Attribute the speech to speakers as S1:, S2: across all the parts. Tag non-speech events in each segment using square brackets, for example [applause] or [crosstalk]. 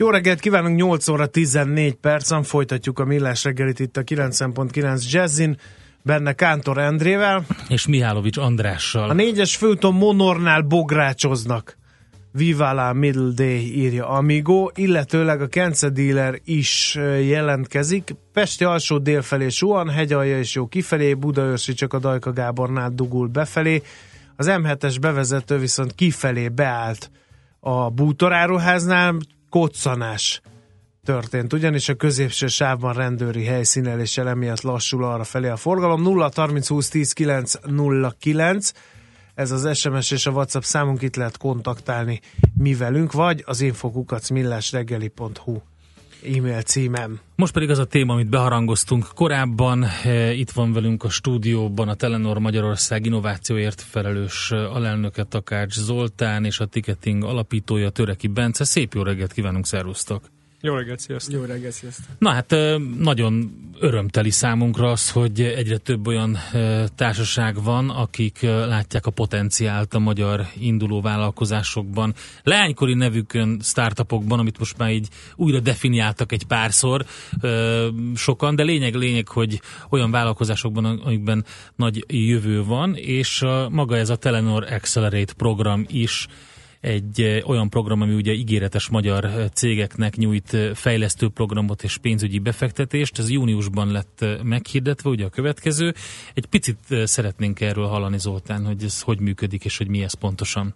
S1: Jó reggelt kívánunk, 8 óra 14 percen folytatjuk a Millás reggelit itt a 90.9 Jazzin, benne Kántor Endrével.
S2: És Mihálovics Andrással.
S1: A négyes főton Monornál bográcsoznak. Viva la Middle Day írja Amigo, illetőleg a Kence Dealer is jelentkezik. Pesti alsó délfelé suhan, hegyalja is jó kifelé, Budaörsi csak a Dajka Gábornál dugul befelé. Az M7-es bevezető viszont kifelé beállt a bútoráruháznál, koccanás történt, ugyanis a középső sávban rendőri helyszíneléssel emiatt lassul arra felé a forgalom. 0 30 20 10 9 0 9 ez az SMS és a WhatsApp számunk itt lehet kontaktálni mi velünk, vagy az infokukacmillásreggeli.hu e-mail címem.
S2: Most pedig az a téma, amit beharangoztunk korábban. Itt van velünk a stúdióban a Telenor Magyarország innovációért felelős alelnöke Takács Zoltán és a ticketing alapítója Töreki Bence. Szép jó reggelt kívánunk, szervusztok!
S3: Jó reggelt, sziasztok!
S1: Jó reggelt, sziasztok!
S2: Na hát nagyon örömteli számunkra az, hogy egyre több olyan társaság van, akik látják a potenciált a magyar induló vállalkozásokban. Leánykori nevükön startupokban, amit most már így újra definiáltak egy párszor sokan, de lényeg, lényeg, hogy olyan vállalkozásokban, amikben nagy jövő van, és maga ez a Telenor Accelerate program is egy olyan program, ami ugye ígéretes magyar cégeknek nyújt fejlesztő programot és pénzügyi befektetést. Ez júniusban lett meghirdetve, ugye a következő. Egy picit szeretnénk erről hallani, Zoltán, hogy ez hogy működik, és hogy mi ez pontosan.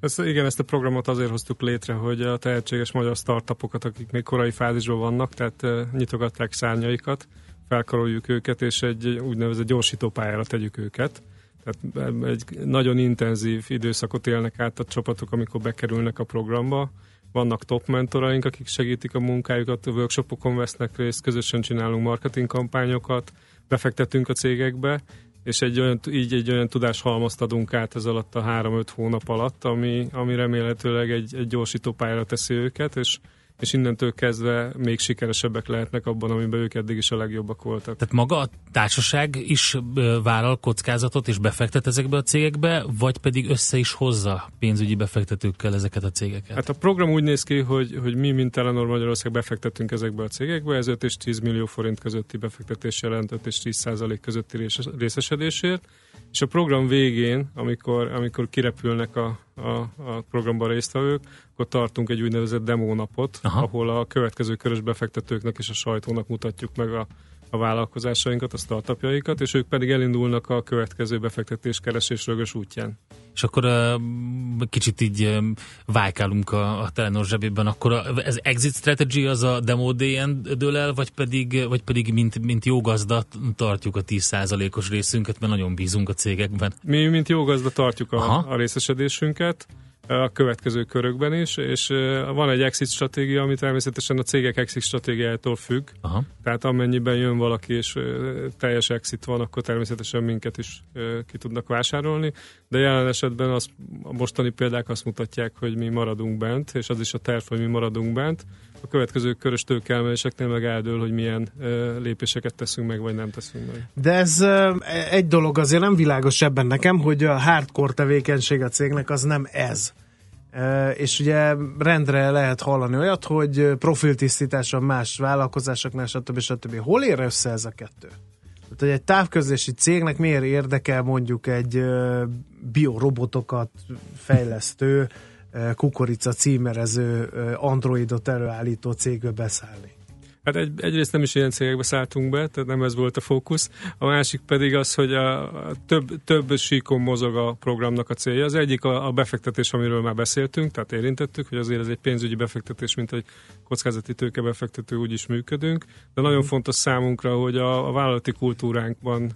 S3: Ezt, igen, ezt a programot azért hoztuk létre, hogy a tehetséges magyar startupokat, akik még korai fázisban vannak, tehát nyitogatják szárnyaikat, felkaroljuk őket, és egy úgynevezett gyorsítópályára tegyük őket tehát egy nagyon intenzív időszakot élnek át a csapatok, amikor bekerülnek a programba. Vannak top mentoraink, akik segítik a munkájukat, a workshopokon vesznek részt, közösen csinálunk marketing kampányokat, befektetünk a cégekbe, és egy olyan, így egy olyan tudáshalmazt adunk át ez alatt a 3-5 hónap alatt, ami, ami remélhetőleg egy, egy gyorsító pályára teszi őket, és és innentől kezdve még sikeresebbek lehetnek abban, amiben ők eddig is a legjobbak voltak.
S2: Tehát maga a társaság is vállal kockázatot és befektet ezekbe a cégekbe, vagy pedig össze is hozza pénzügyi befektetőkkel ezeket a cégeket?
S3: Hát a program úgy néz ki, hogy, hogy mi, mint Telenor Magyarország befektetünk ezekbe a cégekbe, ez 5 és 10 millió forint közötti befektetés jelent 5 és 10 százalék közötti részesedésért, és a program végén, amikor, amikor kirepülnek a, a, a programban résztvevők, akkor tartunk egy úgynevezett demónapot, Aha. ahol a következő körös befektetőknek és a sajtónak mutatjuk meg a, a vállalkozásainkat, a startupjaikat, és ők pedig elindulnak a következő befektetés keresés rögös útján.
S2: És akkor uh, kicsit így uh, vájkálunk a, a Telenor zsebében, akkor a, ez exit strategy az a demo DN dől el, vagy pedig, vagy pedig mint, mint jó gazda tartjuk a 10%-os részünket, mert nagyon bízunk a cégekben.
S3: Mi, mint jó gazda tartjuk a, a részesedésünket, a következő körökben is, és van egy exit stratégia, ami természetesen a cégek exit stratégiájától függ. Aha. Tehát amennyiben jön valaki, és teljes exit van, akkor természetesen minket is ki tudnak vásárolni, de jelen esetben az, a mostani példák azt mutatják, hogy mi maradunk bent, és az is a terv, hogy mi maradunk bent. A következő körös tőkeelmeléseknél meg eldől, hogy milyen lépéseket teszünk meg, vagy nem teszünk meg.
S1: De ez egy dolog azért nem világos ebben nekem, hogy a hardcore tevékenység a cégnek az nem ez és ugye rendre lehet hallani olyat, hogy profiltisztítása más vállalkozásoknál, stb. stb. Hol ér össze ez a kettő? Tehát, hogy egy távközlési cégnek miért érdekel mondjuk egy biorobotokat fejlesztő, kukorica címerező, androidot előállító cégbe beszállni?
S3: Hát egy, egyrészt nem is ilyen cégekbe szálltunk be, tehát nem ez volt a fókusz. A másik pedig az, hogy a, a több, több síkon mozog a programnak a célja. Az egyik a, a befektetés, amiről már beszéltünk, tehát érintettük, hogy azért ez egy pénzügyi befektetés, mint egy kockázati tőkebefektető úgy is működünk, de nagyon fontos számunkra, hogy a, a vállalati kultúránkban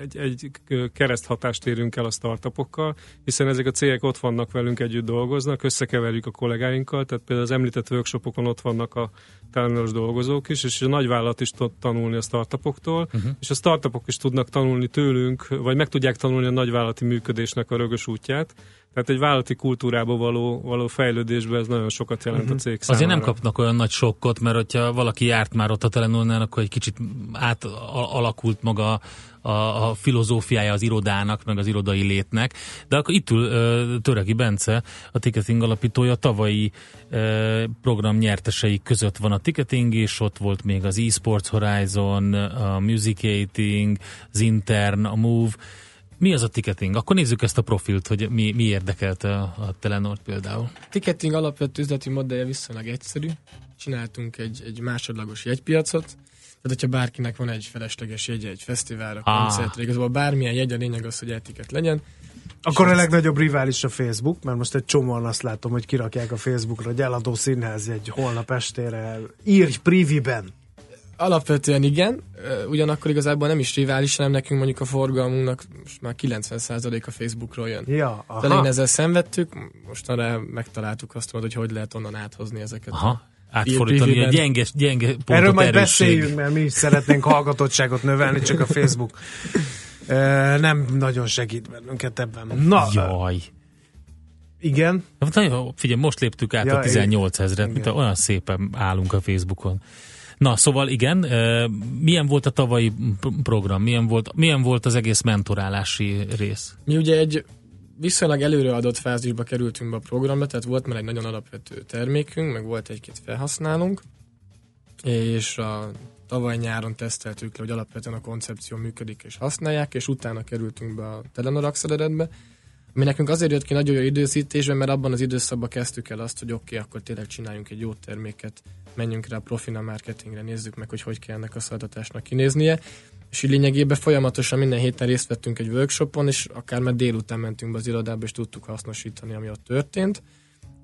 S3: egy, egy kereszthatást érünk el a startupokkal, hiszen ezek a cégek ott vannak velünk együtt dolgoznak, összekeverjük a kollégáinkkal, tehát például az említett workshopokon ott vannak a támogatós dolgozók is, és a nagyvállalat is tud tanulni a startupoktól, uh-huh. és a startupok is tudnak tanulni tőlünk, vagy meg tudják tanulni a nagyvállalati működésnek a rögös útját. Tehát egy vállalati kultúrába való, való fejlődésben ez nagyon sokat jelent uh-huh. a cég
S2: számára. Azért nem kapnak olyan nagy sokkot, mert hogyha valaki járt már ott a Telenórnál, akkor egy kicsit átalakult maga a, a filozófiája az irodának, meg az irodai létnek. De akkor itt ül Töreki Bence, a ticketing alapítója, tavalyi program nyertesei között van a ticketing, és ott volt még az eSports Horizon, a Musicating, az Intern, a Move. Mi az a ticketing? Akkor nézzük ezt a profilt, hogy mi, mi érdekelte a, a Telenort például.
S4: Ticketing alapvető üzleti modellje viszonylag egyszerű. Csináltunk egy, egy másodlagos jegypiacot, tehát, hogyha bárkinek van egy felesleges jegye egy fesztiválra, ah. koncertre, igazából bármilyen jegy, a lényeg az, hogy etiket legyen.
S1: Akkor a legnagyobb rivális a Facebook, mert most egy csomóan azt látom, hogy kirakják a Facebookra, hogy eladó színház egy holnap estére, írj priviben.
S4: Alapvetően igen, ugyanakkor igazából nem is rivális, hanem nekünk mondjuk a forgalmunknak most már 90% a Facebookról jön.
S1: Ja, aha.
S4: De ezzel szenvedtük, mostanra megtaláltuk azt, hogy hogy lehet onnan áthozni ezeket.
S2: Aha átfordítani a gyenge, gyenge pontot
S1: Erről majd erősség. beszéljünk, mert mi is szeretnénk hallgatottságot növelni, csak a Facebook [laughs] nem nagyon segít bennünket ebben.
S2: Na, Jaj.
S1: Igen.
S2: Na, figyelj, most léptük át ja, a 18 ezeret, mint olyan szépen állunk a Facebookon. Na, szóval igen, milyen volt a tavalyi program, milyen volt, milyen volt az egész mentorálási rész?
S4: Mi ugye egy viszonylag előreadott fázisba kerültünk be a programba, tehát volt már egy nagyon alapvető termékünk, meg volt egy-két felhasználunk, és a tavaly nyáron teszteltük le, hogy alapvetően a koncepció működik és használják, és utána kerültünk be a Telenor Acceleredbe, ami nekünk azért jött ki nagyon jó időszítésben, mert abban az időszakban kezdtük el azt, hogy oké, okay, akkor tényleg csináljunk egy jó terméket, menjünk rá a profina marketingre, nézzük meg, hogy hogy kell ennek a szolgáltatásnak kinéznie, és így lényegében folyamatosan minden héten részt vettünk egy workshopon, és akár már délután mentünk be az irodába, és tudtuk hasznosítani, ami ott történt.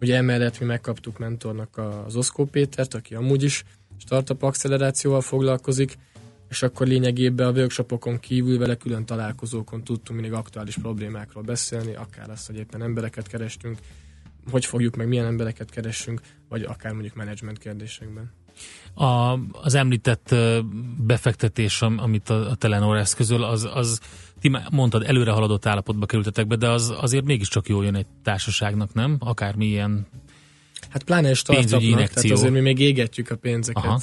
S4: Ugye emellett mi megkaptuk mentornak az Oszkó Pétert, aki amúgy is startup accelerációval foglalkozik, és akkor lényegében a workshopokon kívül vele külön találkozókon tudtunk mindig aktuális problémákról beszélni, akár azt, hogy éppen embereket kerestünk, hogy fogjuk meg, milyen embereket keressünk, vagy akár mondjuk menedzsment kérdésekben.
S2: A, az említett befektetés, amit a, a Telenor eszközöl, az, az ti mondtad, előre haladott állapotba kerültetek be, de az azért mégiscsak jól jön egy társaságnak, nem? Akármilyen
S4: Hát pláne startupnak, tehát azért mi még égetjük a pénzeket Aha.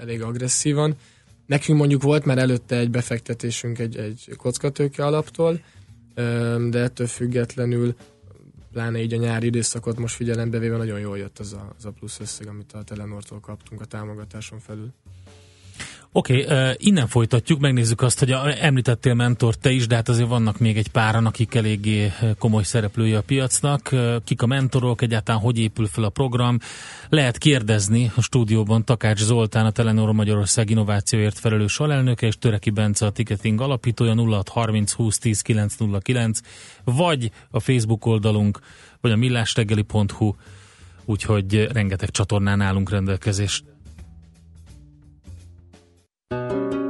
S4: elég agresszívan. Nekünk mondjuk volt már előtte egy befektetésünk egy, egy kockatőke alaptól, de ettől függetlenül pláne így a nyári időszakot most figyelembe véve nagyon jól jött az a, az a plusz összeg, amit a Telenortól kaptunk a támogatáson felül.
S2: Oké, okay, innen folytatjuk, megnézzük azt, hogy a, említettél mentor te is, de hát azért vannak még egy páran, akik eléggé komoly szereplői a piacnak. Kik a mentorok, egyáltalán hogy épül fel a program. Lehet kérdezni a stúdióban Takács Zoltán, a Telenor Magyarország innovációért felelős alelnöke, és Töreki Bence, a ticketing alapítója 0630 20 10 909, vagy a Facebook oldalunk, vagy a millástegeli.hu, úgyhogy rengeteg csatornán állunk Thank you.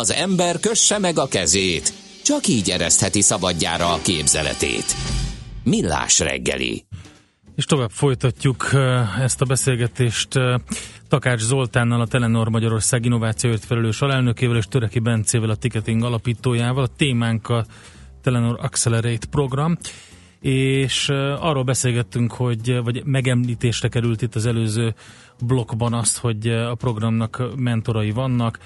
S5: Az ember kösse meg a kezét, csak így eresztheti szabadjára a képzeletét. Millás reggeli.
S2: És tovább folytatjuk ezt a beszélgetést Takács Zoltánnal, a Telenor Magyarország innovációért felelős alelnökével és Töreki Bencével, a ticketing alapítójával. A témánk a Telenor Accelerate program és arról beszélgettünk, hogy, vagy megemlítésre került itt az előző blokkban azt, hogy a programnak mentorai vannak.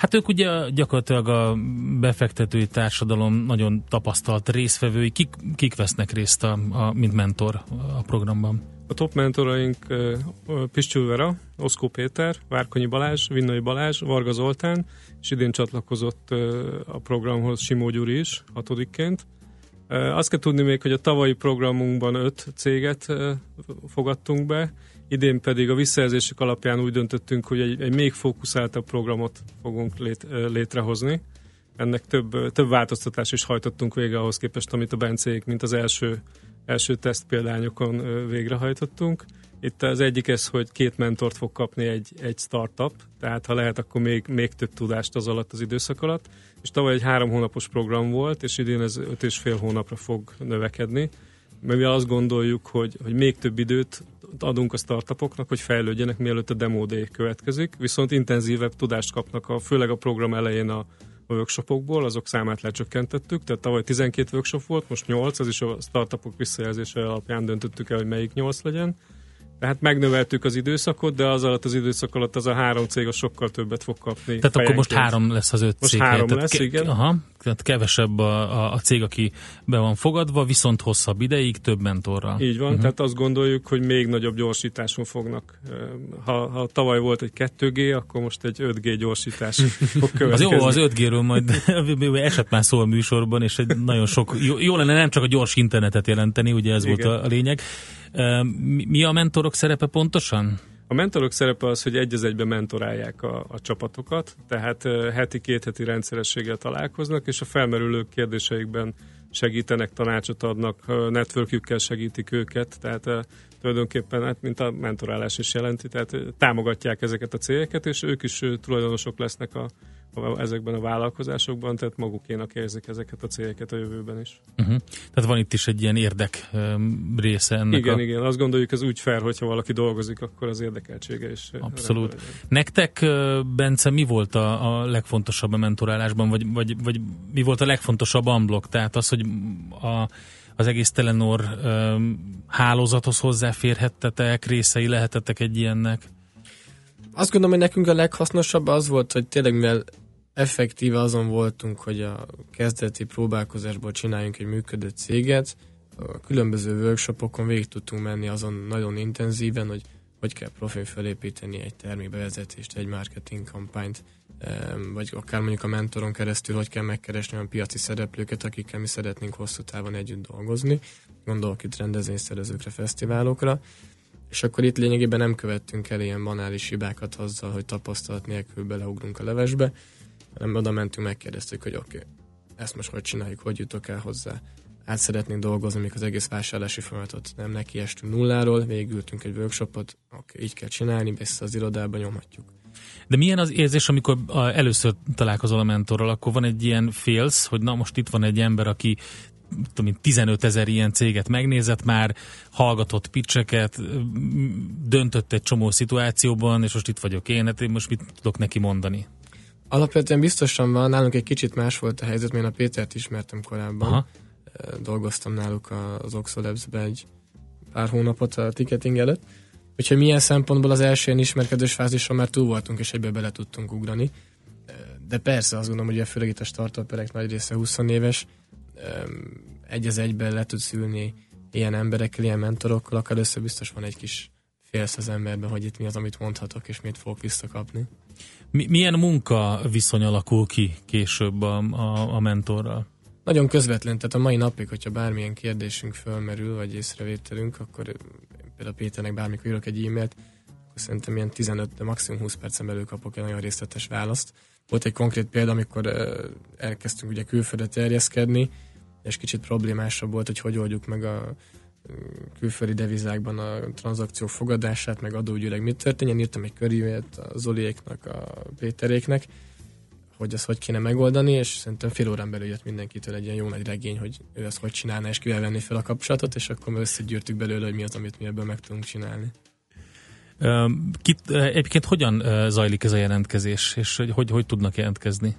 S2: Hát ők ugye gyakorlatilag a befektetői társadalom nagyon tapasztalt részvevői. Kik, kik vesznek részt, a, a, mint mentor a programban?
S3: A top mentoraink Piscsül Vera, Oszkó Péter, Várkonyi Balázs, Vinnai Balázs, Varga Zoltán, és idén csatlakozott a programhoz Simó Gyuri is, hatodikként. Azt kell tudni még, hogy a tavalyi programunkban öt céget fogadtunk be, idén pedig a visszajelzések alapján úgy döntöttünk, hogy egy, egy még fókuszáltabb programot fogunk lét, létrehozni. Ennek több, több változtatást is hajtottunk végre ahhoz képest, amit a Bencék, mint az első, első teszt példányokon végrehajtottunk. Itt az egyik ez, hogy két mentort fog kapni egy, egy startup, tehát ha lehet, akkor még, még több tudást az alatt az időszak alatt. És tavaly egy három hónapos program volt, és idén ez öt és fél hónapra fog növekedni. Mivel azt gondoljuk, hogy, hogy még több időt adunk a startupoknak, hogy fejlődjenek, mielőtt a demo day következik, viszont intenzívebb tudást kapnak, a, főleg a program elején a, a workshopokból, azok számát lecsökkentettük, tehát tavaly 12 workshop volt, most 8, az is a startupok visszajelzése alapján döntöttük el, hogy melyik 8 legyen. Tehát megnöveltük az időszakot, de az alatt az időszak alatt az a három cég a sokkal többet fog kapni.
S2: Tehát fejenként. akkor most három lesz az öt
S3: most
S2: cég.
S3: három
S2: tehát
S3: lesz, igen.
S2: Aha, tehát kevesebb a, a, a cég, aki be van fogadva, viszont hosszabb ideig, több mentorral.
S3: Így van, uh-huh. tehát azt gondoljuk, hogy még nagyobb gyorsításon fognak. Ha, ha tavaly volt egy 2G, akkor most egy 5G gyorsítás [laughs] fog következni.
S2: Az jó, az 5G-ről majd [laughs] esett már szó a műsorban, és egy nagyon sok, jó, jó lenne nem csak a gyors internetet jelenteni, ugye ez Igen. volt a, a lényeg. Mi a mentorok szerepe pontosan?
S3: A mentorok szerepe az, hogy egy az egyben mentorálják a, a csapatokat, tehát heti, két heti rendszerességgel találkoznak, és a felmerülő kérdéseikben segítenek, tanácsot adnak, networkjükkel segítik őket, tehát tulajdonképpen, hát, mint a mentorálás is jelenti, tehát támogatják ezeket a cégeket, és ők is tulajdonosok lesznek a, ezekben a vállalkozásokban, tehát magukénak érzik ezeket a cégeket a jövőben is.
S2: Uh-huh. Tehát van itt is egy ilyen érdek um, része ennek
S3: Igen,
S2: a...
S3: igen, azt gondoljuk, ez úgy fair, hogyha valaki dolgozik, akkor az érdekeltsége is.
S2: Abszolút. Nektek, Bence, mi volt a, a legfontosabb a mentorálásban, vagy, vagy, vagy mi volt a legfontosabb unblock? Tehát az, hogy a, az egész Telenor um, hálózathoz hozzáférhettetek, részei lehetettek egy ilyennek?
S4: Azt gondolom, hogy nekünk a leghasznosabb az volt, hogy tényleg mivel effektíve azon voltunk, hogy a kezdeti próbálkozásból csináljunk egy működő céget, a különböző workshopokon végig tudtunk menni azon nagyon intenzíven, hogy hogy kell profil felépíteni egy termékbevezetést, egy marketing kampányt, vagy akár mondjuk a mentoron keresztül, hogy kell megkeresni olyan piaci szereplőket, akikkel mi szeretnénk hosszú távon együtt dolgozni. Gondolok itt rendezvényszerezőkre, fesztiválokra. És akkor itt lényegében nem követtünk el ilyen banális hibákat azzal, hogy tapasztalat nélkül beleugrunk a levesbe, hanem oda mentünk, megkérdeztük, hogy oké, okay, ezt most hogy csináljuk, hogy jutok el hozzá. Át szeretnénk dolgozni, még az egész vásárlási folyamatot nem neki estünk nulláról, végültünk egy workshopot, oké, okay, így kell csinálni, vissza az irodába nyomhatjuk.
S2: De milyen az érzés, amikor először találkozol a mentorral, akkor van egy ilyen félsz, hogy na most itt van egy ember, aki tudom, 15 ezer ilyen céget megnézett már, hallgatott pitcheket, döntött egy csomó szituációban, és most itt vagyok én, hát én most mit tudok neki mondani?
S4: Alapvetően biztosan van, nálunk egy kicsit más volt a helyzet, mert én a Pétert ismertem korábban. Aha. Dolgoztam náluk az Oxolabs-be egy pár hónapot a ticketing előtt. Úgyhogy milyen szempontból az első ilyen ismerkedős fázison már túl voltunk, és egybe bele tudtunk ugrani. De persze azt gondolom, hogy a főleg itt a startuperek nagy része 20 éves, egy az egyben le tudsz ülni ilyen emberekkel, ilyen mentorokkal, akkor először biztos van egy kis félsz az emberben, hogy itt mi az, amit mondhatok, és mit fogok visszakapni.
S2: Mi, milyen munka viszony alakul ki később a, a, a mentorral?
S4: Nagyon közvetlen, tehát a mai napig, hogyha bármilyen kérdésünk fölmerül, vagy észrevételünk, akkor például Péternek bármikor írok egy e-mailt, akkor szerintem ilyen 15, de maximum 20 percen belül kapok egy nagyon részletes választ. Volt egy konkrét példa, amikor elkezdtünk ugye külföldre terjeszkedni, és kicsit problémásabb volt, hogy hogy oldjuk meg a külföldi devizákban a tranzakció fogadását, meg adóügyileg mit történjen. Írtam egy körívet a Zoliéknak, a Péteréknek, hogy ezt hogy kéne megoldani, és szerintem fél órán belül jött mindenkitől egy ilyen jó nagy regény, hogy ő ezt hogy csinálná, és kivel venni fel a kapcsolatot, és akkor mi összegyűrtük belőle, hogy mi az, amit mi ebből meg tudunk csinálni.
S2: Kit, egyébként hogyan zajlik ez a jelentkezés, és hogy hogy, hogy tudnak jelentkezni?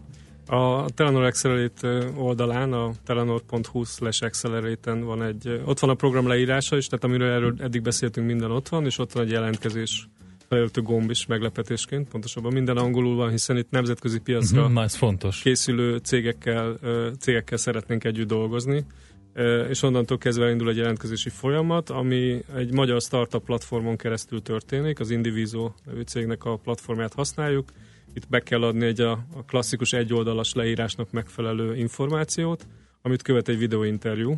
S3: A Telenor Accelerate oldalán, a telenor.hu slash accelerate van egy, ott van a program leírása is, tehát amiről erről eddig beszéltünk, minden ott van, és ott van egy jelentkezés felöltő gomb is meglepetésként, pontosabban minden angolul van, hiszen itt nemzetközi piacra
S2: uh-huh, ez fontos.
S3: készülő cégekkel, cégekkel szeretnénk együtt dolgozni, és onnantól kezdve indul egy jelentkezési folyamat, ami egy magyar startup platformon keresztül történik, az Indiviso nevű cégnek a platformját használjuk, itt be kell adni egy a, a klasszikus egyoldalas leírásnak megfelelő információt, amit követ egy videóinterjú,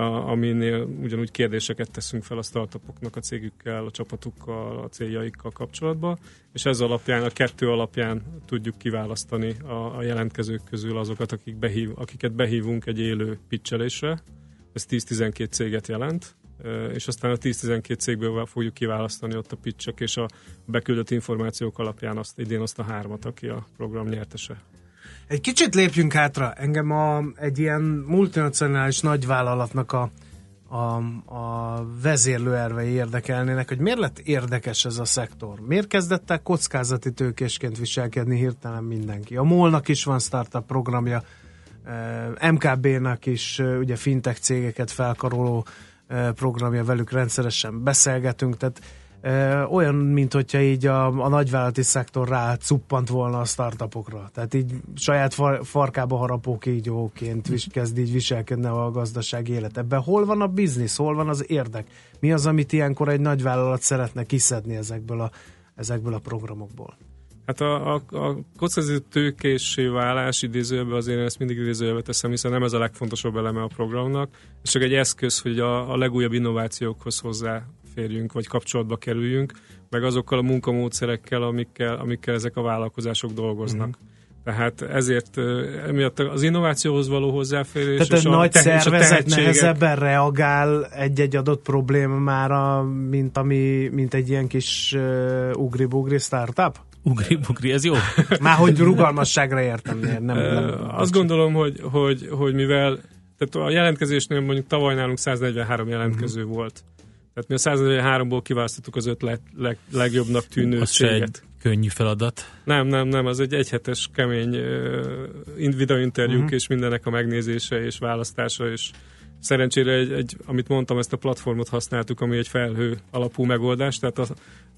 S3: aminél ugyanúgy kérdéseket teszünk fel a startupoknak, a cégükkel, a csapatukkal, a céljaikkal kapcsolatban, és ez alapján, a kettő alapján tudjuk kiválasztani a, a jelentkezők közül azokat, akik behív, akiket behívunk egy élő pitchelésre. Ez 10-12 céget jelent, és aztán a 10-12 cégből fogjuk kiválasztani ott a pitchek és a beküldött információk alapján azt, idén azt a hármat, aki a program nyertese.
S1: Egy kicsit lépjünk hátra. Engem a, egy ilyen multinacionális nagyvállalatnak a, a, a vezérlőervei érdekelnének, hogy miért lett érdekes ez a szektor? Miért kezdett el kockázati tőkésként viselkedni hirtelen mindenki? A MOL-nak is van startup programja, MKB-nak is ugye fintech cégeket felkaroló programja, velük rendszeresen beszélgetünk, tehát olyan, mint hogyha így a, a nagyvállalati szektor rá cuppant volna a startupokra. Tehát így saját far, farkába harapó kígyóként vis, kezd így viselkedne a gazdasági élet. Ebben hol van a biznisz, hol van az érdek? Mi az, amit ilyenkor egy nagyvállalat szeretne kiszedni ezekből a, ezekből a programokból?
S3: Hát a, a, a kockázati válás idézőjelben azért én ezt mindig idézőjelbe teszem, hiszen nem ez a legfontosabb eleme a programnak, ez csak egy eszköz, hogy a, a legújabb innovációkhoz hozzáférjünk, vagy kapcsolatba kerüljünk, meg azokkal a munkamódszerekkel, amikkel, amikkel ezek a vállalkozások dolgoznak. Mm-hmm. Tehát ezért emiatt az innovációhoz való hozzáférés.
S1: Tehát és a nagy szervezet nehezebben reagál egy-egy adott problémára, mint, ami, mint egy ilyen kis uh, ugri-bugri startup?
S2: Ugri-bugri, ez jó? [laughs]
S1: Már hogy rugalmasságra értem, nem, nem, nem
S3: Azt gondolom, hogy, hogy, hogy mivel tehát a jelentkezésnél mondjuk tavaly nálunk 143 jelentkező uh-huh. volt. Tehát mi a 143-ból kiválasztottuk az öt leg, leg, legjobbnak tűnő
S2: az céget. könnyű feladat.
S3: Nem, nem, nem, az egy egyhetes kemény uh, videointerjúk uh-huh. és mindenek a megnézése és választása, és szerencsére egy, egy, amit mondtam, ezt a platformot használtuk, ami egy felhő alapú megoldás, tehát a,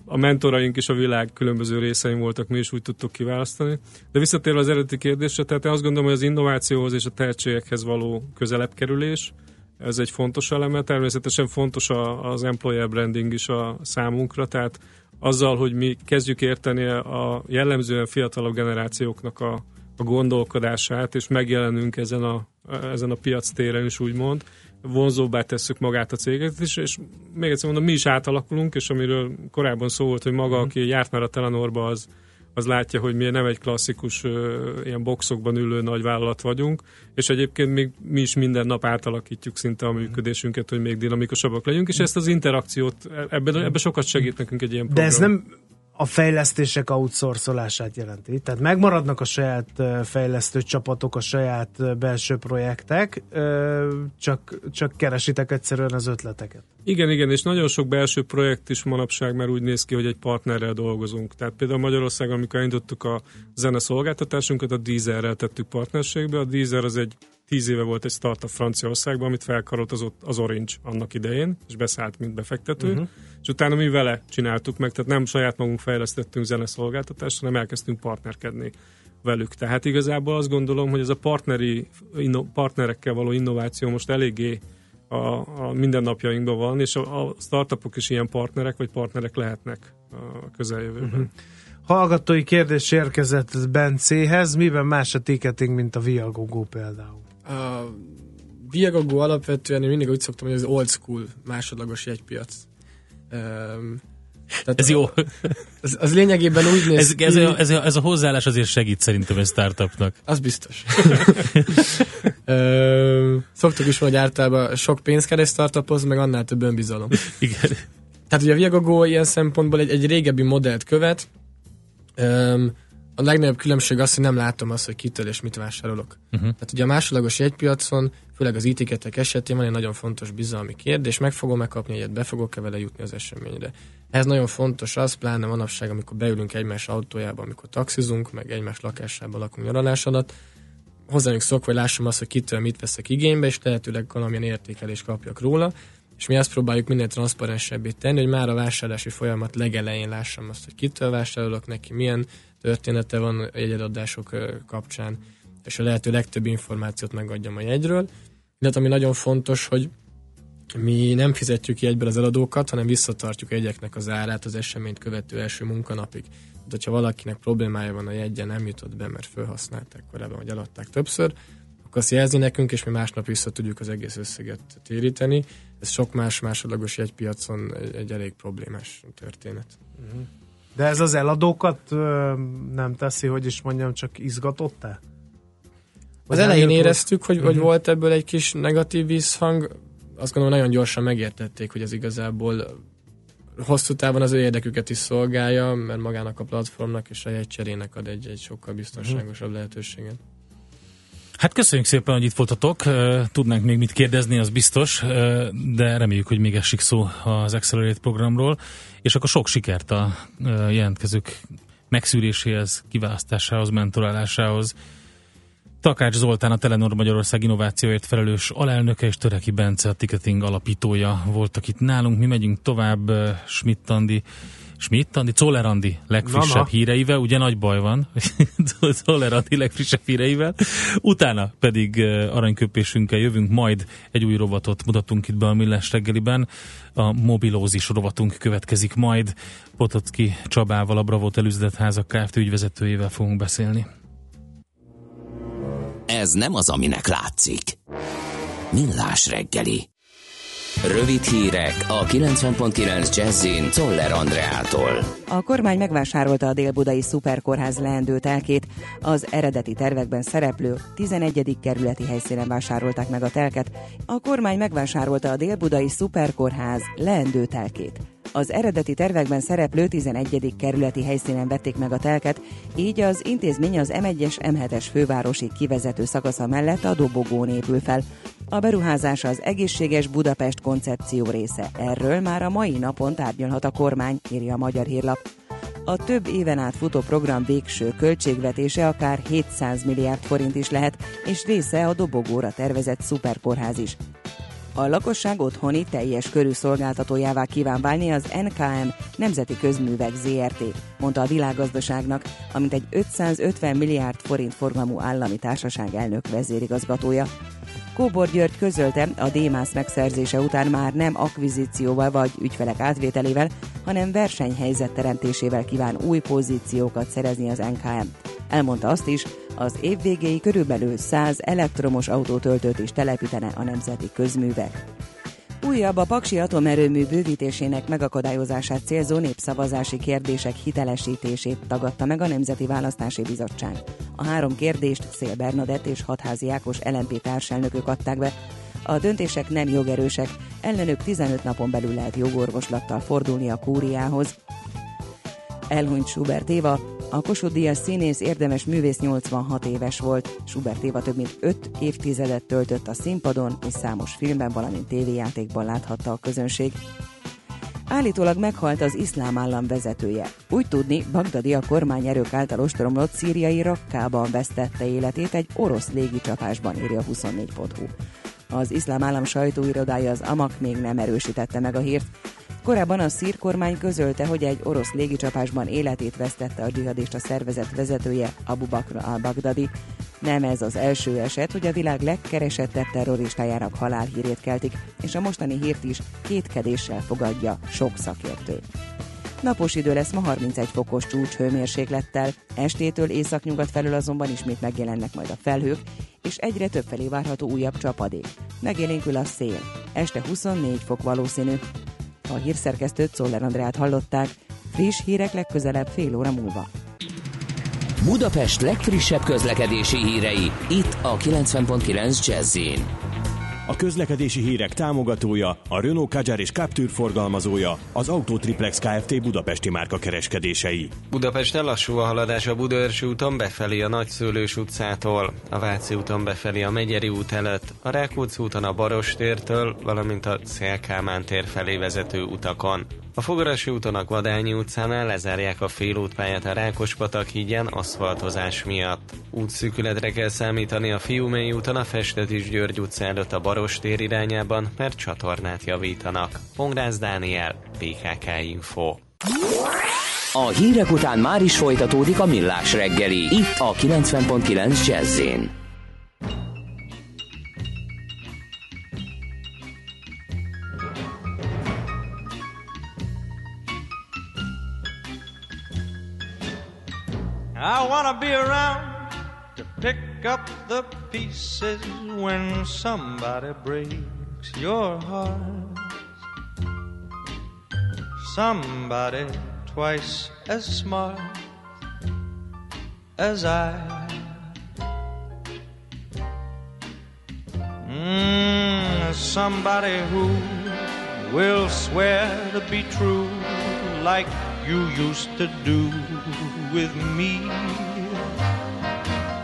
S3: a mentoraink is a világ különböző részein voltak, mi is úgy tudtuk kiválasztani. De visszatérve az eredeti kérdésre, tehát én azt gondolom, hogy az innovációhoz és a tehetségekhez való közelebb kerülés, ez egy fontos eleme. Természetesen fontos a, az employer branding is a számunkra, tehát azzal, hogy mi kezdjük érteni a jellemzően fiatalabb generációknak a, a gondolkodását, és megjelenünk ezen a, ezen a piac téren is úgymond, vonzóbbá tesszük magát a céget is, és még egyszer mondom, mi is átalakulunk, és amiről korábban szó volt, hogy maga, aki járt már a Telenorba, az, az látja, hogy mi nem egy klasszikus ilyen boxokban ülő nagy vállalat vagyunk, és egyébként még mi is minden nap átalakítjuk szinte a működésünket, hogy még dinamikusabbak legyünk, és ezt az interakciót, ebben, ebben sokat segít nekünk egy ilyen program.
S1: De ez nem a fejlesztések outsourcolását jelenti. Tehát megmaradnak a saját fejlesztő csapatok, a saját belső projektek, csak, csak keresitek egyszerűen az ötleteket.
S3: Igen, igen, és nagyon sok belső projekt is manapság már úgy néz ki, hogy egy partnerrel dolgozunk. Tehát például Magyarországon, amikor indítottuk a zene szolgáltatásunkat, a Deezerrel tettük partnerségbe. A Deezer az egy tíz éve volt egy startup Franciaországban, amit felkarolt az, az Orange annak idején, és beszállt, mint befektető. Uh-huh. És utána mi vele csináltuk meg, tehát nem saját magunk fejlesztettünk zeneszolgáltatást, hanem elkezdtünk partnerkedni velük. Tehát igazából azt gondolom, hogy ez a partneri, inno, partnerekkel való innováció most eléggé a, a mindennapjainkban van, és a, a startupok is ilyen partnerek, vagy partnerek lehetnek a közeljövőben. Uh-huh.
S1: Hallgatói kérdés érkezett Bencéhez, miben más a ticketing, mint a Viagogo például?
S4: A Viagogo alapvetően én mindig úgy szoktam, hogy az old school másodlagos jegypiac. Um,
S2: tehát ez jó.
S4: Az, az lényegében úgy néz
S2: ez, ez, a, ez, a, ez a hozzáállás azért segít szerintem egy startupnak.
S4: Az biztos. [laughs] szoktuk is hogy általában sok pénz kell egy startuphoz, meg annál több önbizalom.
S2: Igen.
S4: Tehát ugye a Viagogo ilyen szempontból egy, egy régebbi modellt követ, a legnagyobb különbség az, hogy nem látom azt, hogy kitől és mit vásárolok. Uh-huh. Tehát ugye a másodlagos jegypiacon, főleg az etiketek esetén van egy nagyon fontos bizalmi kérdés, meg fogom megkapni egyet, be fogok-e vele jutni az eseményre. Ez nagyon fontos az, pláne manapság, amikor beülünk egymás autójába, amikor taxizunk, meg egymás lakásában lakunk nyaralás alatt, hozzájuk szokva, hogy lássam azt, hogy kitől mit veszek igénybe, és lehetőleg valamilyen értékelést kapjak róla, és mi azt próbáljuk minél transzparensebbé tenni, hogy már a vásárlási folyamat legelején lássam azt, hogy kitől vásárolok neki, milyen története van a jegyadások kapcsán, és a lehető legtöbb információt megadjam a jegyről. Illetve ami nagyon fontos, hogy mi nem fizetjük ki egyből az eladókat, hanem visszatartjuk egyeknek az árát az eseményt követő első munkanapig. Tehát, hogyha valakinek problémája van a jegye, nem jutott be, mert felhasználták korábban, vagy eladták többször, akkor azt jelzi nekünk, és mi másnap vissza tudjuk az egész összeget téríteni. Ez sok más másodlagos jegypiacon egy, egy elég problémás történet. Uh-huh.
S1: De ez az eladókat ö, nem teszi, hogy is mondjam, csak izgatott-e?
S4: Az elején éreztük, hogy, uh-huh. hogy mhm. volt ebből egy kis negatív visszhang. Azt gondolom, nagyon gyorsan megértették, hogy ez igazából hosszú távon az ő érdeküket is szolgálja, mert magának a platformnak és a jegycserének ad egy, egy sokkal biztonságosabb uh-huh. lehetőséget.
S2: Hát köszönjük szépen, hogy itt voltatok. Tudnánk még mit kérdezni, az biztos, de reméljük, hogy még esik szó az Accelerate programról, és akkor sok sikert a jelentkezők megszűréséhez, kiválasztásához, mentorálásához. Takács Zoltán, a Telenor Magyarország innovációért felelős alelnöke, és Töreki Bence, a ticketing alapítója voltak itt nálunk. Mi megyünk tovább, Schmidt Andi Schmidt, Andi, Czoller Andi legfrissebb Mama. híreivel, ugye nagy baj van, [laughs] Czoller Andi legfrissebb híreivel, utána pedig aranyköpésünkkel jövünk, majd egy új rovatot mutatunk itt be a Millás reggeliben, a mobilózis rovatunk következik majd, Potocki Csabával, a Bravo Telüzletházak Kft. ügyvezetőjével fogunk beszélni.
S5: Ez nem az, aminek látszik. Millás reggeli. Rövid hírek a 90.9 Jazzin Toller Andreától.
S6: A kormány megvásárolta a Dél-Budai Szuperkórház leendő telkét. Az eredeti tervekben szereplő 11. kerületi helyszínen vásárolták meg a telket. A kormány megvásárolta a Dél-Budai Szuperkórház leendő telkét. Az eredeti tervekben szereplő 11. kerületi helyszínen vették meg a telket, így az intézmény az M1-es M7-es fővárosi kivezető szakasza mellett a dobogón épül fel. A beruházás az egészséges Budapest koncepció része. Erről már a mai napon tárgyalhat a kormány, írja a Magyar Hírlap. A több éven át futó program végső költségvetése akár 700 milliárd forint is lehet, és része a dobogóra tervezett szuperkórház is. A lakosság otthoni teljes körű szolgáltatójává kíván válni az NKM Nemzeti Közművek ZRT, mondta a világgazdaságnak, amint egy 550 milliárd forint forgalmú állami társaság elnök vezérigazgatója. Kóbor György közölte, a Démász megszerzése után már nem akvizícióval vagy ügyfelek átvételével, hanem versenyhelyzet teremtésével kíván új pozíciókat szerezni az NKM. Elmondta azt is, az év végéig körülbelül 100 elektromos autótöltőt is telepítene a nemzeti közművek. Újabb a Paksi atomerőmű bővítésének megakadályozását célzó népszavazási kérdések hitelesítését tagadta meg a Nemzeti Választási Bizottság. A három kérdést Szél Bernadett és Hatházi Ákos LNP társelnökök adták be. A döntések nem jogerősek, ellenük 15 napon belül lehet jogorvoslattal fordulni a kúriához. Elhunyt Schubert Éva, a Kossuth Díjas színész érdemes művész 86 éves volt. Schubert Éva több mint 5 évtizedet töltött a színpadon, és számos filmben, valamint tévéjátékban láthatta a közönség. Állítólag meghalt az iszlám állam vezetője. Úgy tudni, Bagdadi a kormányerők által ostromlott szíriai rakkában vesztette életét egy orosz légicsapásban, írja 24.hu. Az iszlám állam sajtóirodája az AMAK még nem erősítette meg a hírt. Korábban a szír kormány közölte, hogy egy orosz légicsapásban életét vesztette a dzsihadista szervezet vezetője Abu Bakr al-Baghdadi. Nem ez az első eset, hogy a világ legkeresettebb terroristájának halálhírét keltik, és a mostani hírt is kétkedéssel fogadja sok szakértő. Napos idő lesz ma 31 fokos csúcs hőmérséklettel, estétől északnyugat felől azonban ismét megjelennek majd a felhők, és egyre több felé várható újabb csapadék. Megélénkül a szél. Este 24 fok valószínű. A hírszerkesztőt Szoller Andrát hallották. Friss hírek legközelebb fél óra múlva.
S5: Budapest legfrissebb közlekedési hírei, itt a 90.9 jazz
S7: A közlekedési hírek támogatója, a Renault Kadjar és Captur forgalmazója, az Autotriplex Kft. Budapesti márka kereskedései.
S8: Budapest lassú a haladás a Budaörsi úton befelé a Nagyszőlős utcától, a Váci úton befelé a Megyeri út előtt, a Rákóczi úton a Barostértől, valamint a Szélkámán tér felé vezető utakon. A Fogarasi úton a Vadányi utcánál lezárják a félútpályát a Rákospatak hídján aszfaltozás miatt. Útszűkületre kell számítani a Fiumei úton a Festetis György utca előtt a Barostér irányában, mert csatornát javítanak. Pongrász Dániel, PKK Info.
S5: A hírek után már is folytatódik a millás reggeli, itt a 90.9 jazz
S9: I wanna be around pick up the pieces when somebody breaks your heart. Somebody twice as smart as I. Mm, somebody who will swear to be true like you used to do with me.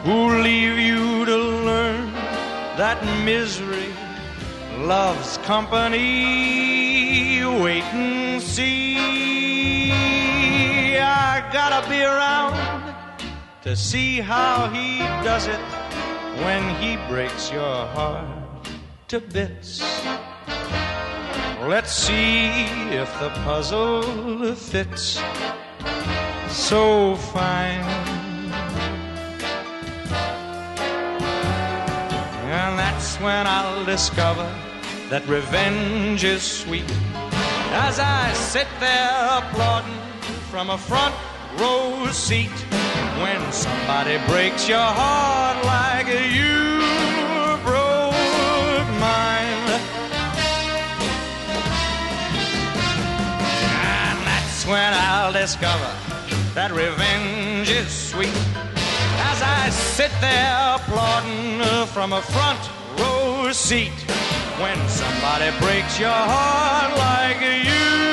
S9: Who'll leave you to learn that misery loves company? Wait and see. I gotta be around to see how he does it when he breaks your heart to bits. Let's see if the puzzle fits so fine. That's when I'll discover that revenge is sweet. As I sit there applauding from a front row seat, when somebody breaks your heart like you broke mine. And that's when I'll discover that revenge is sweet. As I sit there applauding from a front row seat, when somebody breaks your heart like you.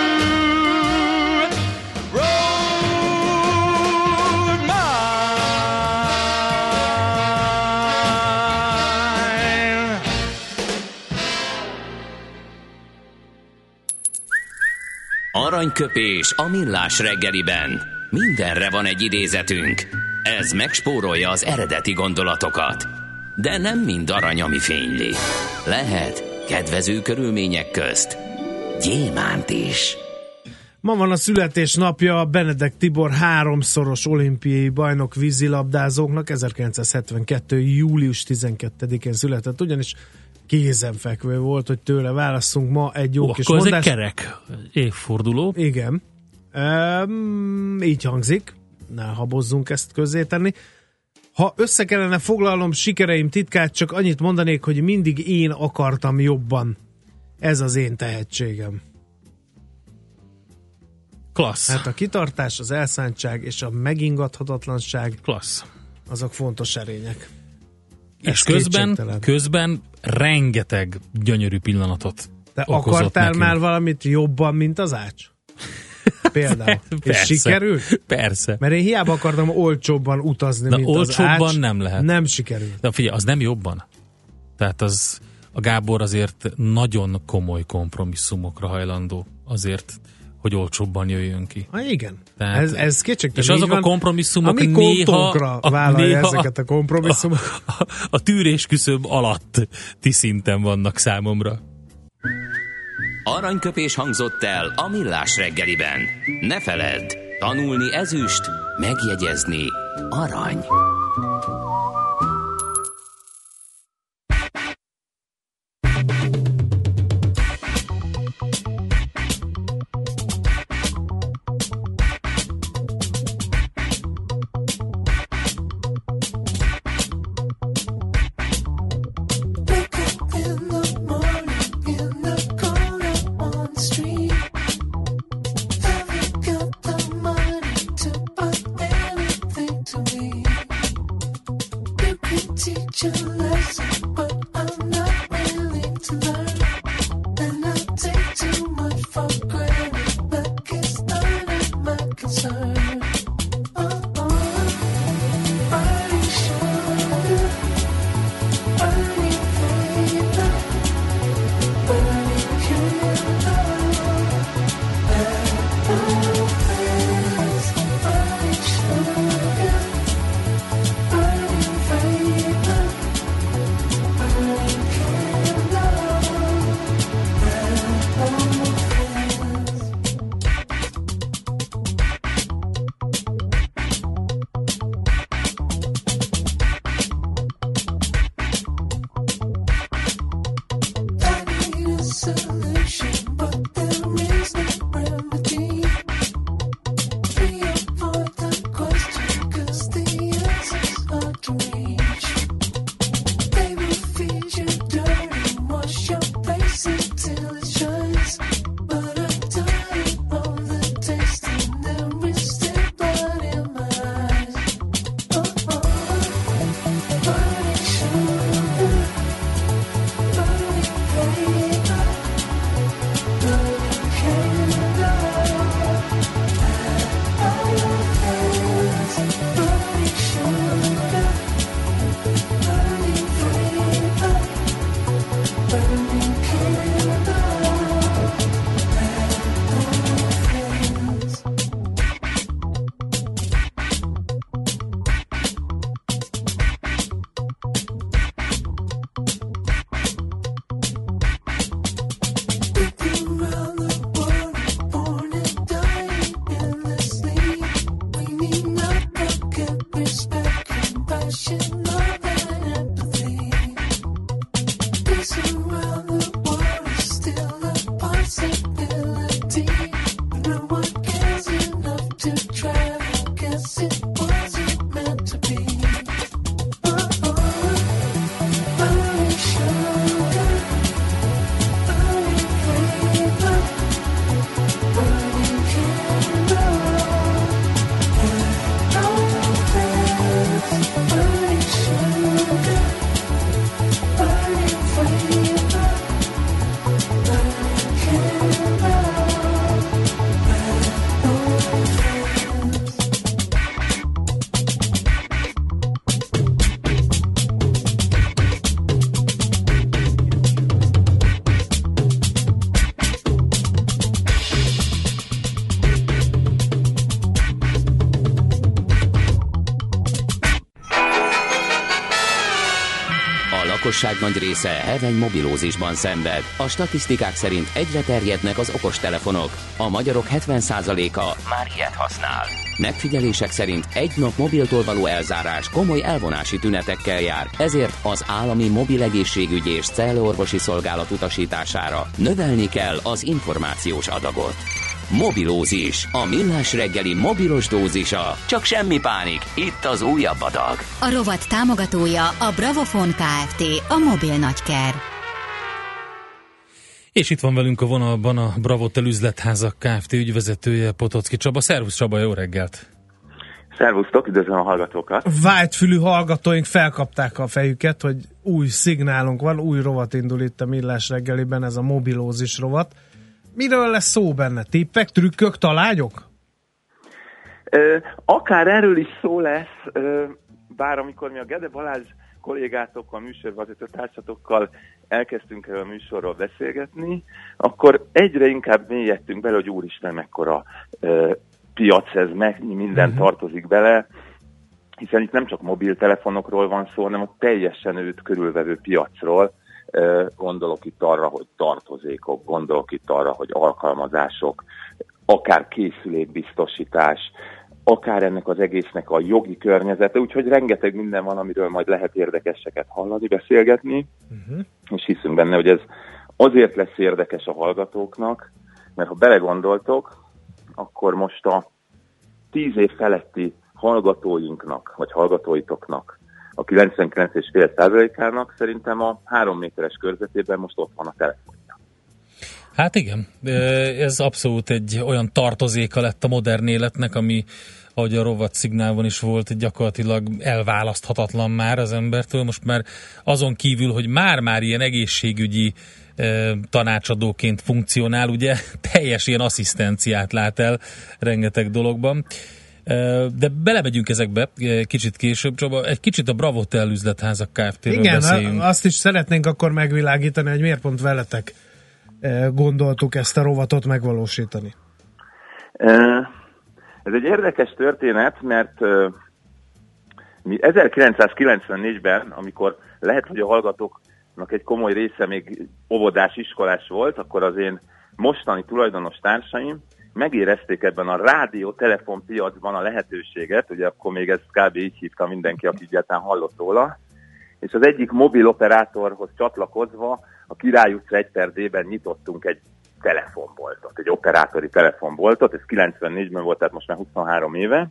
S5: Aranyköpés a millás reggeliben. Mindenre van egy idézetünk. Ez megspórolja az eredeti gondolatokat. De nem mind arany, ami fényli. Lehet kedvező körülmények közt gyémánt is.
S1: Ma van a születésnapja Benedek Tibor háromszoros olimpiai bajnok vízilabdázóknak, 1972. július 12-én született, ugyanis kézenfekvő volt, hogy tőle válaszunk ma egy jó
S2: Ó,
S1: kis
S2: akkor ez egy kerek évforduló.
S1: Igen. Um, így hangzik. Ne habozzunk ezt közzétenni. Ha össze kellene foglalnom sikereim titkát, csak annyit mondanék, hogy mindig én akartam jobban. Ez az én tehetségem.
S2: Klassz.
S1: Hát a kitartás, az elszántság és a megingathatatlanság
S2: Klassz.
S1: azok fontos erények.
S2: És közben, közben rengeteg gyönyörű pillanatot
S1: Te akartál
S2: nekünk.
S1: már valamit jobban, mint az ács? Például. [laughs] és
S2: Persze.
S1: sikerült?
S2: Persze.
S1: Mert én hiába akartam olcsóbban utazni,
S2: Na,
S1: mint
S2: olcsóbban
S1: az ács.
S2: nem lehet.
S1: Nem sikerült.
S2: De figyelj, az nem jobban. Tehát az a Gábor azért nagyon komoly kompromisszumokra hajlandó azért, hogy olcsóbban jöjjön ki.
S1: Ha igen.
S2: Tehát-
S1: ez, ez kétségtelen
S2: És azok
S1: így
S2: a
S1: van.
S2: kompromisszumok
S1: a
S2: néha,
S1: kontónkra vállalja ezeket a kompromisszumok.
S2: A, [laughs] a, a tűrés küszöb alatti szinten vannak számomra.
S5: Aranyköpés hangzott el a millás reggeliben. Ne feledd, tanulni ezüst, megjegyezni arany. Lakosság nagy része heveny mobilózisban szenved. A statisztikák szerint egyre terjednek az okostelefonok. A magyarok 70%-a már ilyet használ. Megfigyelések szerint egy nap mobiltól való elzárás komoly elvonási tünetekkel jár, ezért az állami mobil egészségügyi és cellorvosi szolgálat utasítására növelni kell az információs adagot. Mobilózis, a millás reggeli mobilos dózisa. Csak semmi pánik, itt az újabb adag.
S10: A rovat támogatója a Bravofon Kft. A mobil nagyker.
S2: És itt van velünk a vonalban a Bravotel üzletházak Kft. ügyvezetője Potocki Csaba. Szervusz Csaba, jó reggelt!
S11: Szervusztok, üdvözlöm a hallgatókat!
S1: Vágyfülű hallgatóink felkapták a fejüket, hogy új szignálunk van, új rovat indul itt a Millás reggeliben, ez a mobilózis rovat. Miről lesz szó benne? Tippek, trükkök, talányok?
S11: Ö, akár erről is szó lesz, ö, bár amikor mi a Gede Balázs kollégátokkal, műsorvezető társatokkal elkezdtünk erről a műsorról beszélgetni, akkor egyre inkább mélyedtünk bele, hogy úristen, mekkora ö, piac ez, mennyi minden uh-huh. tartozik bele, hiszen itt nem csak mobiltelefonokról van szó, hanem a teljesen őt körülvevő piacról, Gondolok itt arra, hogy tartozékok, gondolok itt arra, hogy alkalmazások, akár készülékbiztosítás, akár ennek az egésznek a jogi környezete, úgyhogy rengeteg minden van, amiről majd lehet érdekeseket hallani, beszélgetni, uh-huh. és hiszünk benne, hogy ez azért lesz érdekes a hallgatóknak, mert ha belegondoltok, akkor most a tíz év feletti hallgatóinknak, vagy hallgatóitoknak a 99,5 százalékának szerintem a három méteres körzetében most ott van a telefonja.
S2: Hát igen, ez abszolút egy olyan tartozéka lett a modern életnek, ami ahogy a rovat szignálban is volt, gyakorlatilag elválaszthatatlan már az embertől. Most már azon kívül, hogy már-már ilyen egészségügyi tanácsadóként funkcionál, ugye [laughs] teljes ilyen asszisztenciát lát el rengeteg dologban. De belemegyünk ezekbe kicsit később, Csaba, egy kicsit a Bravotel üzletházak Kft-ről
S1: Igen,
S2: beszéljünk.
S1: azt is szeretnénk akkor megvilágítani, hogy miért pont veletek gondoltuk ezt a rovatot megvalósítani.
S11: Ez egy érdekes történet, mert mi 1994-ben, amikor lehet, hogy a hallgatóknak egy komoly része még óvodás, iskolás volt, akkor az én mostani tulajdonos társaim megérezték ebben a rádió-telefon piacban a lehetőséget, ugye akkor még ez kb. így hívta mindenki, aki egyáltalán hallott róla, és az egyik mobil operátorhoz csatlakozva a Király utca 1 per D-ben nyitottunk egy telefonboltot, egy operátori telefonboltot, ez 94-ben volt, tehát most már 23 éve,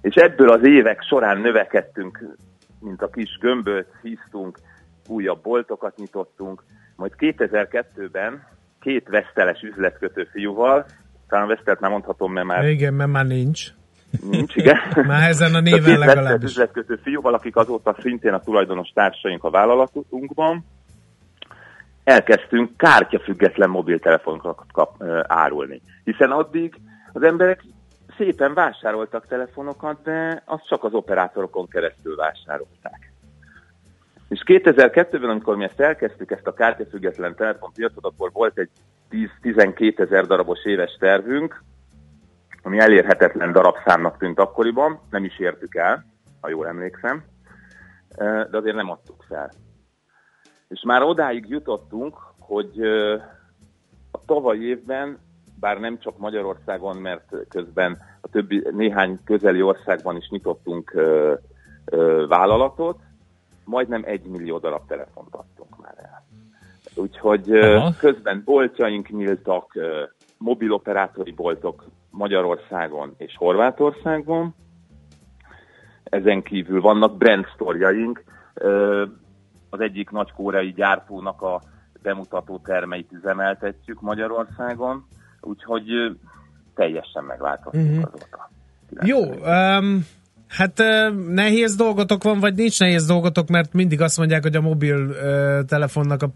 S11: és ebből az évek során növekedtünk, mint a kis gömböt, híztunk, újabb boltokat nyitottunk, majd 2002-ben két veszteles üzletkötő fiúval, talán vesztelt már mondhatom, mert már...
S1: Igen, mert már nincs.
S11: Nincs, igen. [laughs]
S1: már ezen a néven legalábbis.
S11: üzletkötő fiúval, akik azóta szintén a tulajdonos társaink a vállalatunkban, elkezdtünk kártyafüggetlen mobiltelefonokat kap, árulni. Hiszen addig az emberek szépen vásároltak telefonokat, de azt csak az operátorokon keresztül vásárolták. És 2002-ben, amikor mi ezt elkezdtük, ezt a kártyafüggetlen telefonpiacot, akkor volt egy 10-12 ezer darabos éves tervünk, ami elérhetetlen darabszámnak tűnt akkoriban, nem is értük el, ha jól emlékszem, de azért nem adtuk fel. És már odáig jutottunk, hogy a tavaly évben, bár nem csak Magyarországon, mert közben a többi néhány közeli országban is nyitottunk vállalatot, majdnem egy millió darab telefont adtunk már el. Úgyhogy Aha. közben boltjaink nyíltak, mobiloperátori boltok Magyarországon és Horvátországon. Ezen kívül vannak brand sztorjaink. Az egyik nagy kóreai gyártónak a bemutató termeit üzemeltetjük Magyarországon, úgyhogy teljesen megváltoztunk uh-huh. azóta.
S1: Jó, um, Hát nehéz dolgotok van, vagy nincs nehéz dolgotok, mert mindig azt mondják, hogy a mobil telefonnak, a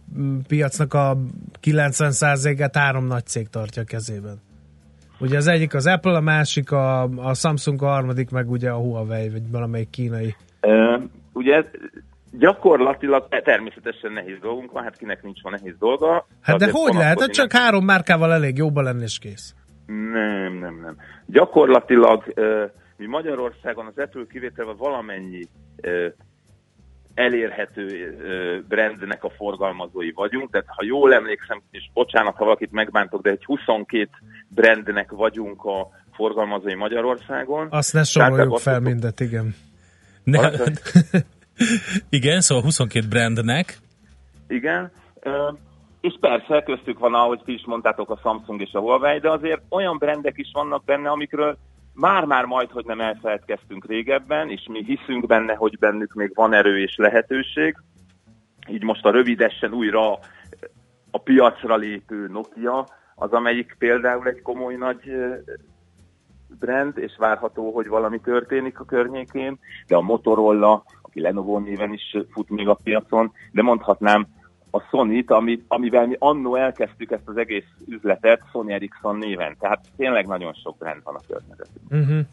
S1: piacnak a 90%-át három nagy cég tartja kezében. Ugye az egyik az Apple, a másik a, a Samsung, a harmadik meg ugye a Huawei, vagy valamelyik kínai.
S11: Uh, ugye gyakorlatilag természetesen nehéz dolgunk van, hát kinek nincs van nehéz dolga.
S1: Hát de hogy lehet? Hát csak három márkával elég jobban lenni és kész.
S11: Nem, nem, nem. Gyakorlatilag uh, mi Magyarországon az ettől kivételve valamennyi elérhető brandnek a forgalmazói vagyunk, tehát ha jól emlékszem, és bocsánat, ha valakit megbántok, de egy 22 brandnek vagyunk a forgalmazói Magyarországon.
S1: Azt ne soroljuk
S11: azt
S1: fel
S11: tudtuk-
S1: mindet, igen.
S2: Ne, [laughs] igen, szóval 22 brandnek.
S11: Igen. És persze, köztük van, ahogy ti is mondtátok, a Samsung és a Huawei, de azért olyan brandek is vannak benne, amikről már-már majd, hogy nem elfeledkeztünk régebben, és mi hiszünk benne, hogy bennük még van erő és lehetőség. Így most a rövidesen újra a piacra lépő Nokia, az amelyik például egy komoly nagy brand, és várható, hogy valami történik a környékén, de a Motorola, aki Lenovo néven is fut még a piacon, de mondhatnám a Sony-t, ami, amivel mi annó elkezdtük ezt az egész üzletet Sony Ericsson néven. Tehát tényleg nagyon sok brand van a környezetünkben.
S1: Uh-huh.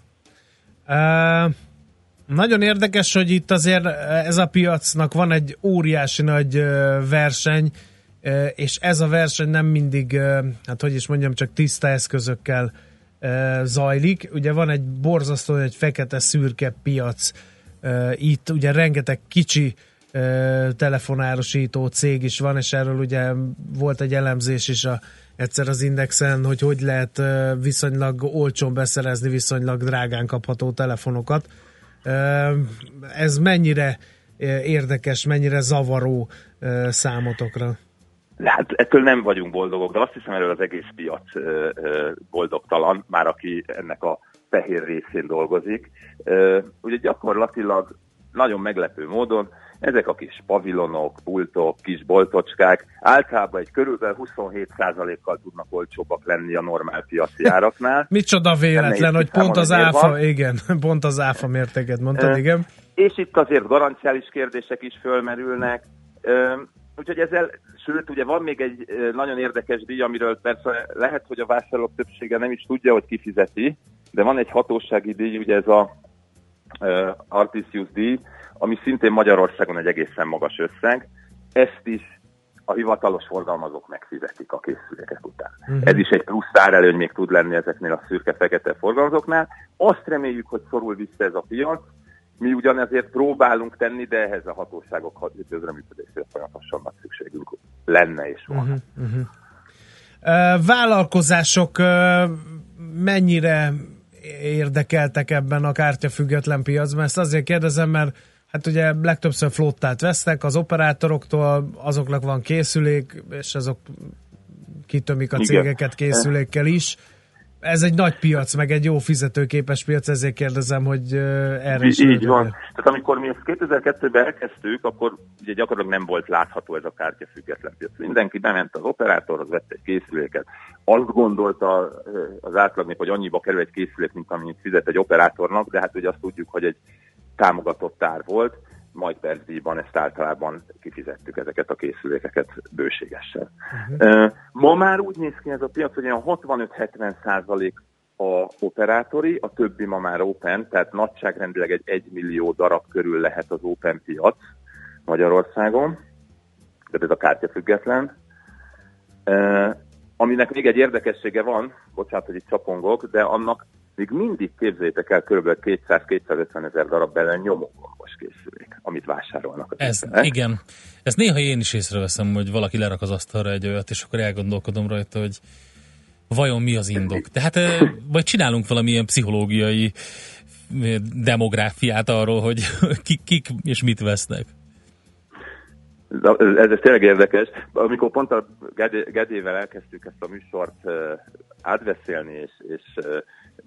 S1: Uh, nagyon érdekes, hogy itt azért ez a piacnak van egy óriási nagy verseny, és ez a verseny nem mindig, hát hogy is mondjam, csak tiszta eszközökkel zajlik. Ugye van egy borzasztó, egy fekete-szürke piac, itt ugye rengeteg kicsi telefonárosító cég is van, és erről ugye volt egy elemzés is a, egyszer az Indexen, hogy hogy lehet viszonylag olcsón beszerezni viszonylag drágán kapható telefonokat. Ez mennyire érdekes, mennyire zavaró számotokra?
S11: Hát ettől nem vagyunk boldogok, de azt hiszem erről az egész piac boldogtalan, már aki ennek a fehér részén dolgozik. Ugye gyakorlatilag nagyon meglepő módon ezek a kis pavilonok, pultok, kis boltocskák általában egy körülbelül 27%-kal tudnak olcsóbbak lenni a normál piaci [laughs] áraknál.
S1: Micsoda véletlen, hogy pont az áfa,
S11: van.
S1: igen, [laughs] pont az áfa mértéket mondtad, igen.
S11: És itt azért garanciális kérdések is fölmerülnek. Úgyhogy ezzel, sőt, ugye van még egy nagyon érdekes díj, amiről persze lehet, hogy a vásárlók többsége nem is tudja, hogy kifizeti, de van egy hatósági díj, ugye ez a ö, Artisius díj, ami szintén Magyarországon egy egészen magas összeg. Ezt is a hivatalos forgalmazók megfizetik a készülékek után.
S12: Mhm.
S11: Ez is egy plusz árelőny még tud lenni ezeknél a szürke-fekete forgalmazóknál. Azt reméljük, hogy szorul vissza ez a piac. Mi ugyanezért próbálunk tenni, de ehhez a hatóságok közreműködésére folyamatosan nagy szükségünk lenne és van.
S1: Uh-huh, uh-huh. Uh, vállalkozások mennyire érdekeltek ebben a kártyafüggetlen piacban? Ezt azért kérdezem, mert hát ugye legtöbbször flottát vesznek az operátoroktól, azoknak van készülék, és azok kitömik a
S11: Igen.
S1: cégeket készülékkel is. Ez egy nagy piac, meg egy jó fizetőképes piac, ezért kérdezem, hogy erre is
S11: Így, van. Tehát amikor mi ezt 2002-ben elkezdtük, akkor ugye gyakorlatilag nem volt látható ez a kártya független piac. Mindenki bement az operátorhoz, vett egy készüléket. Azt gondolta az átlagnép, hogy annyiba kerül egy készülék, mint amennyit fizet egy operátornak, de hát ugye azt tudjuk, hogy egy támogatott ár volt, majd percdíjban ezt általában kifizettük ezeket a készülékeket bőségesen. Ö, Ma már úgy néz ki ez a piac, hogy olyan 65-70 százalék a operátori, a többi ma már open, tehát nagyságrendileg egy 1 millió darab körül lehet az open piac Magyarországon, de ez a kártya független. Aminek még egy érdekessége van, bocsánat, hogy itt csapongok, de annak még mindig képzeljétek el kb. 200-250 ezer darab benne nyomógombos készülék, amit vásárolnak az
S2: Ez,
S11: emberek.
S2: igen. Ezt néha én is észreveszem, hogy valaki lerak az asztalra egy olyat, és akkor elgondolkodom rajta, hogy vajon mi az indok. Tehát, eh, vagy csinálunk valamilyen pszichológiai demográfiát arról, hogy [laughs] kik, kik és mit vesznek.
S11: Ez, ez tényleg érdekes. Amikor pont a Gedé- Gedével elkezdtük ezt a műsort átbeszélni, és, és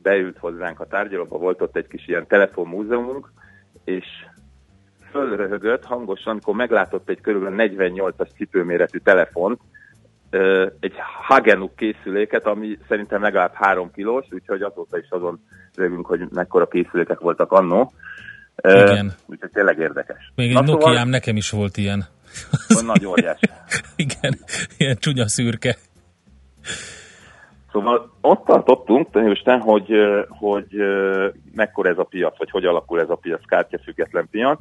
S11: beült hozzánk a tárgyalóba, volt ott egy kis ilyen telefonmúzeumunk, és fölröhögött hangosan, amikor meglátott egy körülbelül 48-as cipőméretű telefont, egy Hagenuk készüléket, ami szerintem legalább 3 kilós, úgyhogy azóta is azon rögünk, hogy mekkora készülékek voltak annó.
S2: Igen.
S11: Úgyhogy tényleg érdekes.
S2: Még egy
S11: szóval-
S2: Nokiám nekem is volt ilyen.
S11: Nagy óriás. [laughs]
S2: Igen, ilyen csúnya szürke.
S11: Szóval ott tartottunk, Isten, hogy, hogy mekkora ez a piac, vagy hogy alakul ez a piac, kártyafüggetlen piac.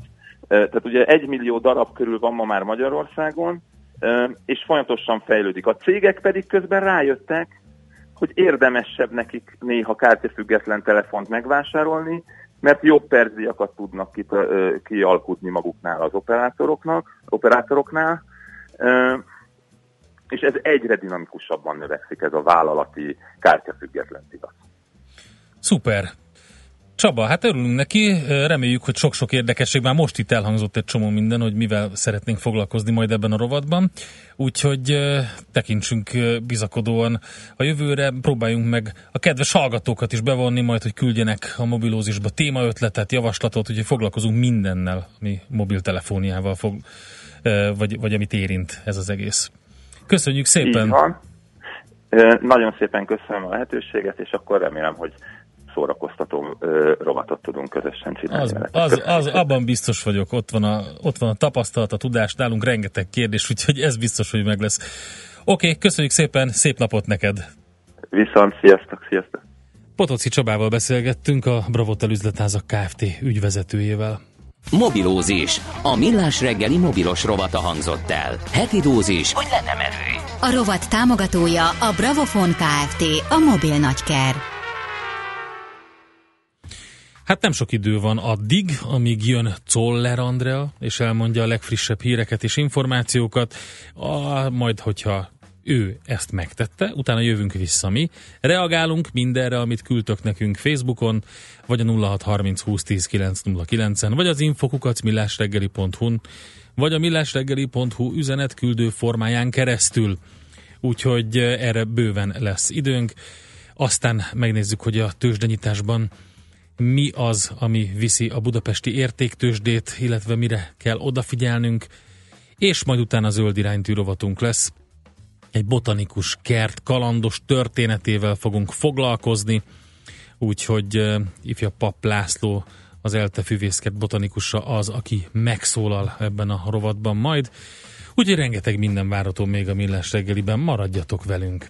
S11: Tehát ugye egy millió darab körül van ma már Magyarországon, és folyamatosan fejlődik. A cégek pedig közben rájöttek, hogy érdemesebb nekik néha kártyafüggetlen telefont megvásárolni, mert jobb perziakat tudnak ki, ö, kialkudni maguknál az operátoroknak, operátoroknál, és ez egyre dinamikusabban növekszik ez a vállalati kártyafüggetlen piac.
S2: Szuper. Csaba, hát örülünk neki, reméljük, hogy sok-sok érdekesség, már most itt elhangzott egy csomó minden, hogy mivel szeretnénk foglalkozni majd ebben a rovatban, úgyhogy tekintsünk bizakodóan a jövőre, próbáljunk meg a kedves hallgatókat is bevonni, majd, hogy küldjenek a mobilózisba témaötletet, javaslatot, úgyhogy foglalkozunk mindennel, ami mobiltelefóniával fog, vagy, vagy amit érint ez az egész. Köszönjük szépen!
S11: Így van. Nagyon szépen köszönöm a lehetőséget, és akkor remélem, hogy szórakoztató ö, rovatot tudunk közösen csinálni.
S2: Az, az, az, abban biztos vagyok, ott van, a, ott van a tapasztalat, a tudás, nálunk rengeteg kérdés, úgyhogy ez biztos, hogy meg lesz. Oké, okay, köszönjük szépen, szép napot neked!
S11: Viszont, sziasztok, sziasztok!
S2: Potoci Csabával beszélgettünk, a Bravotel üzletházak Kft. ügyvezetőjével.
S5: Mobilózis. A millás reggeli mobilos rovata hangzott el. Heti dózis, hogy lenne merő.
S10: A rovat támogatója a Bravofon Kft. A mobil nagyker.
S2: Hát nem sok idő van addig, amíg jön Czoller Andrea, és elmondja a legfrissebb híreket és információkat, a, majd hogyha ő ezt megtette, utána jövünk vissza mi, reagálunk mindenre, amit küldtök nekünk Facebookon, vagy a 0630 2010 909-en, vagy az infokukat millásreggeli.hu-n, vagy a millásreggeli.hu üzenetküldő formáján keresztül. Úgyhogy eh, erre bőven lesz időnk. Aztán megnézzük, hogy a tőzsdenyításban mi az, ami viszi a budapesti értéktősdét, illetve mire kell odafigyelnünk, és majd utána zöld iránytű rovatunk lesz. Egy botanikus kert kalandos történetével fogunk foglalkozni, úgyhogy uh, ifja Pap László, az ELTE füvészkert botanikusa az, aki megszólal ebben a rovatban majd. Úgyhogy rengeteg minden várható még a millás reggeliben, maradjatok velünk!